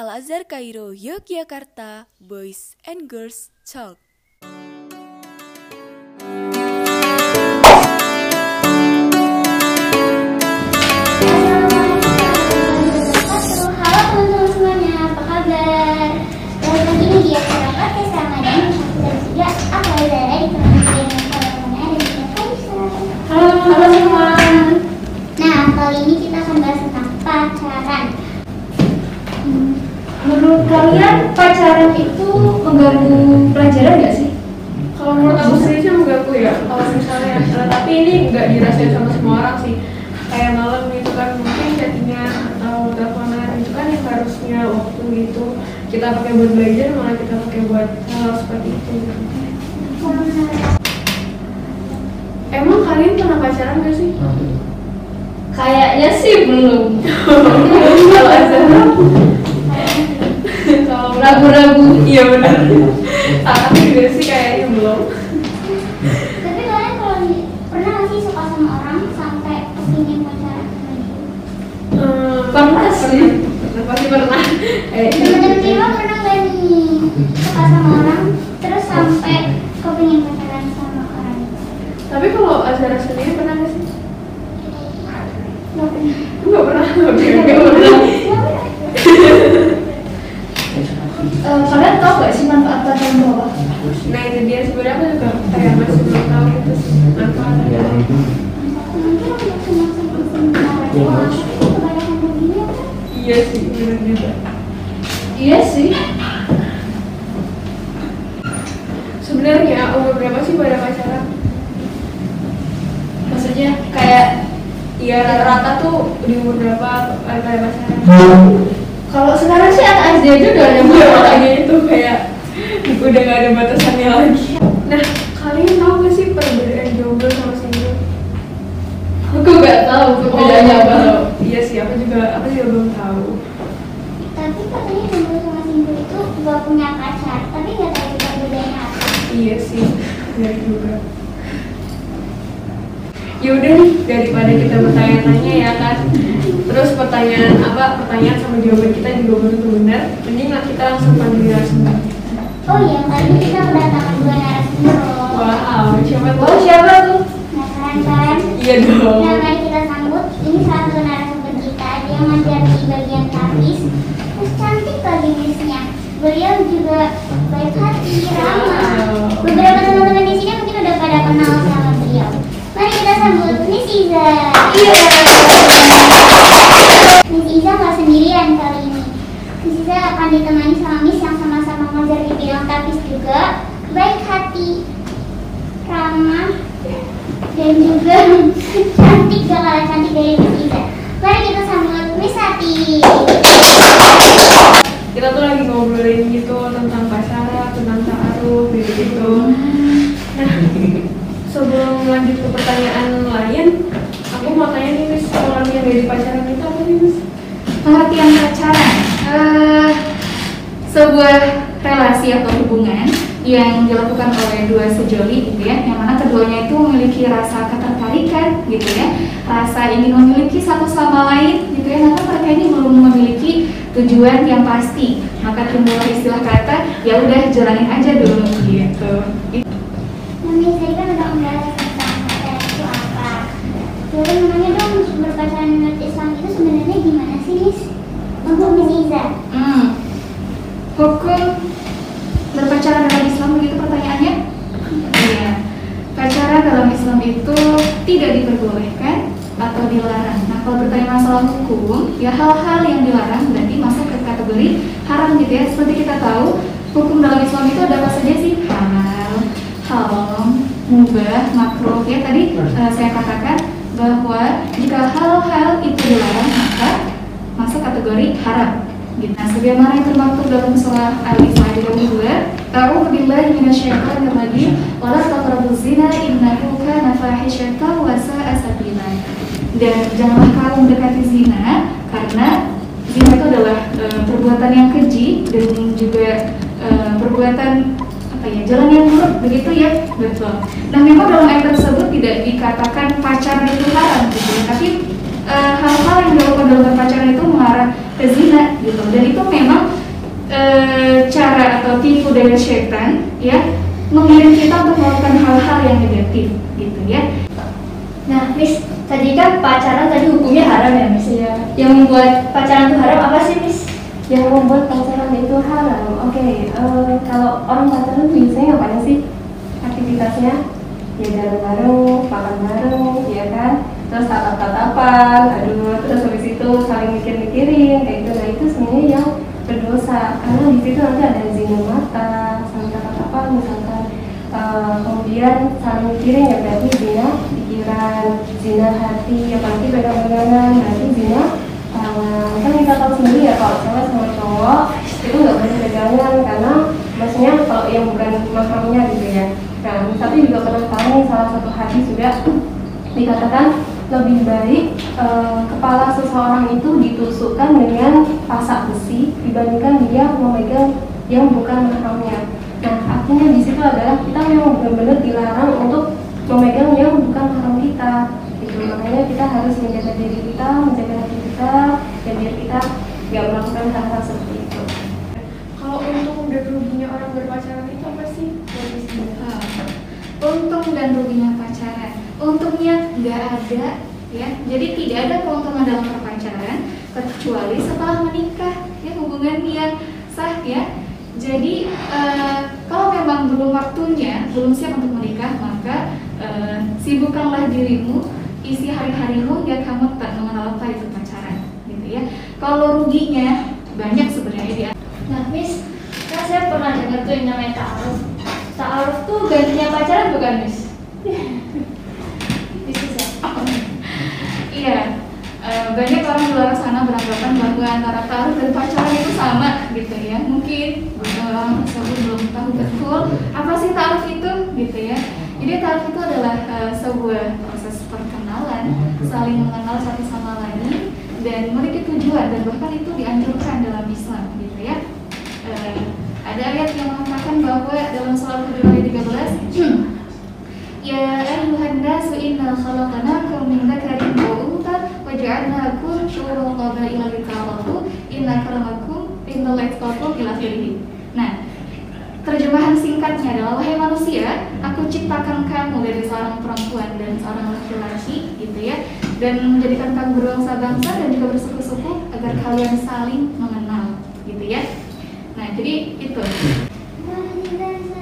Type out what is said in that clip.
Al-Azhar Kairo, Yogyakarta, Boys and Girls Talk. Mengganggu pelajaran nggak sih? Kalau menurut aku sendiri sih mengganggu ya. Kalau misalnya, eh, tapi ini nggak dirasain sama semua orang sih. Kayak malam gitu kan mungkin chattingan atau teleponan itu kan yang harusnya waktu itu kita pakai buat belajar malah kita pakai buat hal seperti itu. Emang kalian pernah pacaran gak sih? Kayaknya sih belum. Kalau Ragu-ragu. Iya benar. Aku juga sih kayaknya belum. Tapi kalian kalau pernah nggak sih suka sama orang sampai kepingin pacaran sama dia? Eh, Pernah sih. Pernah, pasti pernah. Eh, Dewa pernah nggak nih suka sama orang terus sampai kepingin pacaran sama orang itu? Tapi kalau Azhar sendiri pernah nggak sih? Nggak pernah. Nggak pernah. Oke, nggak pernah. Nggak pernah. Eh, kalian tahu nggak sih manfaat pacaran itu apa? Nah itu dia sebenarnya aku juga kayak masih belum tahu gitu begini kan Iya sih benar juga. Iya sih. Sebenarnya umur berapa sih pada pacaran? Maksudnya kayak Iya rata-rata tuh di umur berapa pada pacaran? kalau sekarang sih anak SD aja udah ada Iya yang makanya itu kayak udah gak ada batasannya lagi. Nah kalian tahu gak sih perbedaan jomblo sama single? Aku nggak tahu perbedaannya apa. Oh, Iya sih aku juga aku juga belum tahu. Tapi katanya jomblo sama single itu gak punya pacar, tapi gak tahu juga bedanya apa. Iya sih, benar juga. Ya udah nih, daripada kita bertanya-tanya ya kan. Terus pertanyaan apa? Pertanyaan sama jawaban kita juga belum tentu benar. Mending lah kita langsung panggil narasumber. Oh iya, kali ini kita kedatangan dua narasumber loh. Wow, siapa Oh tuh? siapa tuh? Penasaran kan? Iya dong. Nah, mari kita sambut. Ini salah satu narasumber kita. Dia ngajar di bagian tapis. Terus cantik lagi misnya. Beliau juga baik hati, ramah. Beberapa teman-teman di sini mungkin udah pada kenal sama beliau. Mari kita sambut Miss Iza. Iya. Miss Iza nggak sendirian kali ini. Miss Iza akan ditemani sama yang tapis juga, baik hati, ramah, dan juga cantik gak kalah cantik dari Miss. Mari kita sambut Miss Hati. Kita tuh lagi ngobrolin gitu tentang pacaran, tentang ta'aruf, gitu-gitu. Nah, sebelum lanjut ke pertanyaan lain, aku mau tanya nih Miss, pengertian dari pacaran itu apa sih Miss? Pengertian pacaran eh, sebuah relasi atau hubungan yang dilakukan oleh dua sejoli gitu ya, yang mana keduanya itu memiliki rasa ketertarikan gitu ya, rasa ingin memiliki satu sama lain gitu ya, namun mereka ini belum memiliki tujuan yang pasti, maka timbul istilah kata ya udah jalanin aja dulu gitu. Nah, Miss tadi kan udah membahas tentang pacaran itu apa. Boleh menanya dong, berpacaran menurut Islam itu sebenarnya gimana sih, Miss? Untuk Miss Iza. Hmm. Hukum berpacaran dalam Islam begitu pertanyaannya? Iya. Pacaran dalam Islam itu tidak diperbolehkan atau dilarang. Nah, kalau bertanya masalah hukum, ya hal-hal yang dilarang berarti masuk ke kategori haram gitu ya. Seperti kita tahu, hukum dalam Islam itu ada apa saja sih? Halal, haram, mubah, makruh. Ya tadi eh, saya katakan bahwa jika hal-hal itu dilarang maka masuk kategori haram. Gitu. Nah, sebagaimana yang termaktub dalam surah Al-Isra ayat 22, A'udzu billahi minasyaitonir rajim, wa la taqrabuz zina innahu kana fahisyatan wa sa'a. Dan janganlah kamu mendekati zina karena zina itu adalah eh, perbuatan yang keji dan juga eh, perbuatan apa ya jalan yang buruk begitu ya betul. Nah memang dalam ayat tersebut tidak dikatakan pacaran itu haram gitu ya, tapi eh, hal-hal yang dilakukan dalam pacaran itu mengarah ke zina dan itu memang tipu daya setan ya mengirim kita untuk melakukan hal-hal yang negatif gitu ya. Nah, Miss, tadi kan pacaran tadi hukumnya haram ya, Miss? Iya. Yang membuat pacaran itu haram apa sih, Miss? Yang membuat pacaran itu haram. Oke, eh, kalau orang pacaran biasanya ngapain sih? Aktivitasnya ya jalan bareng, makan bareng, ya kan? Terus tatap-tatapan, aduh, terus habis itu saling mikir-mikirin, kayak gitu. Nah itu sebenarnya yang berdosa karena di situ nanti ada zina mata, saling tatap-tatapan misalkan. Eh, kemudian saling mikirin ya berarti zina pikiran, zina hati, apalagi pegang-pegangan, berarti zina tangan. Kan kita tahu sendiri ya kalau cewek sama cowok itu nggak boleh pegangan karena maksudnya kalau yang bukan mahramnya gitu ya. Nah, tapi juga pernah tahu salah satu hadis juga dikatakan lebih baik eh, kepala seseorang itu ditusukkan dengan pasak besi dibandingkan dia memegang yang bukan mahramnya. Nah, artinya di situ adalah kita memang benar-benar dilarang untuk memegang yang bukan mahram kita. Gitu. Makanya kita harus menjaga diri kita, menjaga hati kita, dan biar kita nggak melakukan hal-hal seperti itu. Kalau untung dan ruginya orang berpacaran itu apa sih? Untung dan ruginya pacaran. Untungnya nggak ada, ya. Jadi tidak ada keuntungan dalam berpacaran kecuali setelah menikah, ya hubungan yang sah, ya. Jadi eh, kalau memang belum waktunya, belum siap untuk menikah, maka eh, sibukkanlah dirimu, isi hari-harimu ya kamu tak mengenal apa itu pacaran, gitu ya. Kalau ruginya banyak sebenarnya dia. Nah, Miss, kan saya pernah dengar tuh yang namanya ta'aruf. Ta'aruf tuh gantinya pacaran bukan, Miss? Miss bisa. Iya, eh, banyak orang di luar sana beranggapan bahwa antara taruh dan pacaran itu sama gitu ya. Mungkin orang tersebut belum tahu betul apa sih taruh itu gitu ya. Jadi taruh itu adalah eh, sebuah proses perkenalan, saling mengenal satu sama lain dan memiliki tujuan dan bahkan itu dianjurkan dalam Islam gitu ya. Eh, ada ayat yang mengatakan bahwa dalam surah kedua ayat 13 Ya ayuhan nasu inna khalaqnakum min dzakarin Nah, terjemahan singkatnya adalah wahai manusia, aku ciptakan kamu dari seorang perempuan dan seorang laki-laki gitu ya dan menjadikan kamu berbangsa-bangsa dan juga bersuku-suku agar kalian saling mengenal gitu ya. Nah, jadi itu.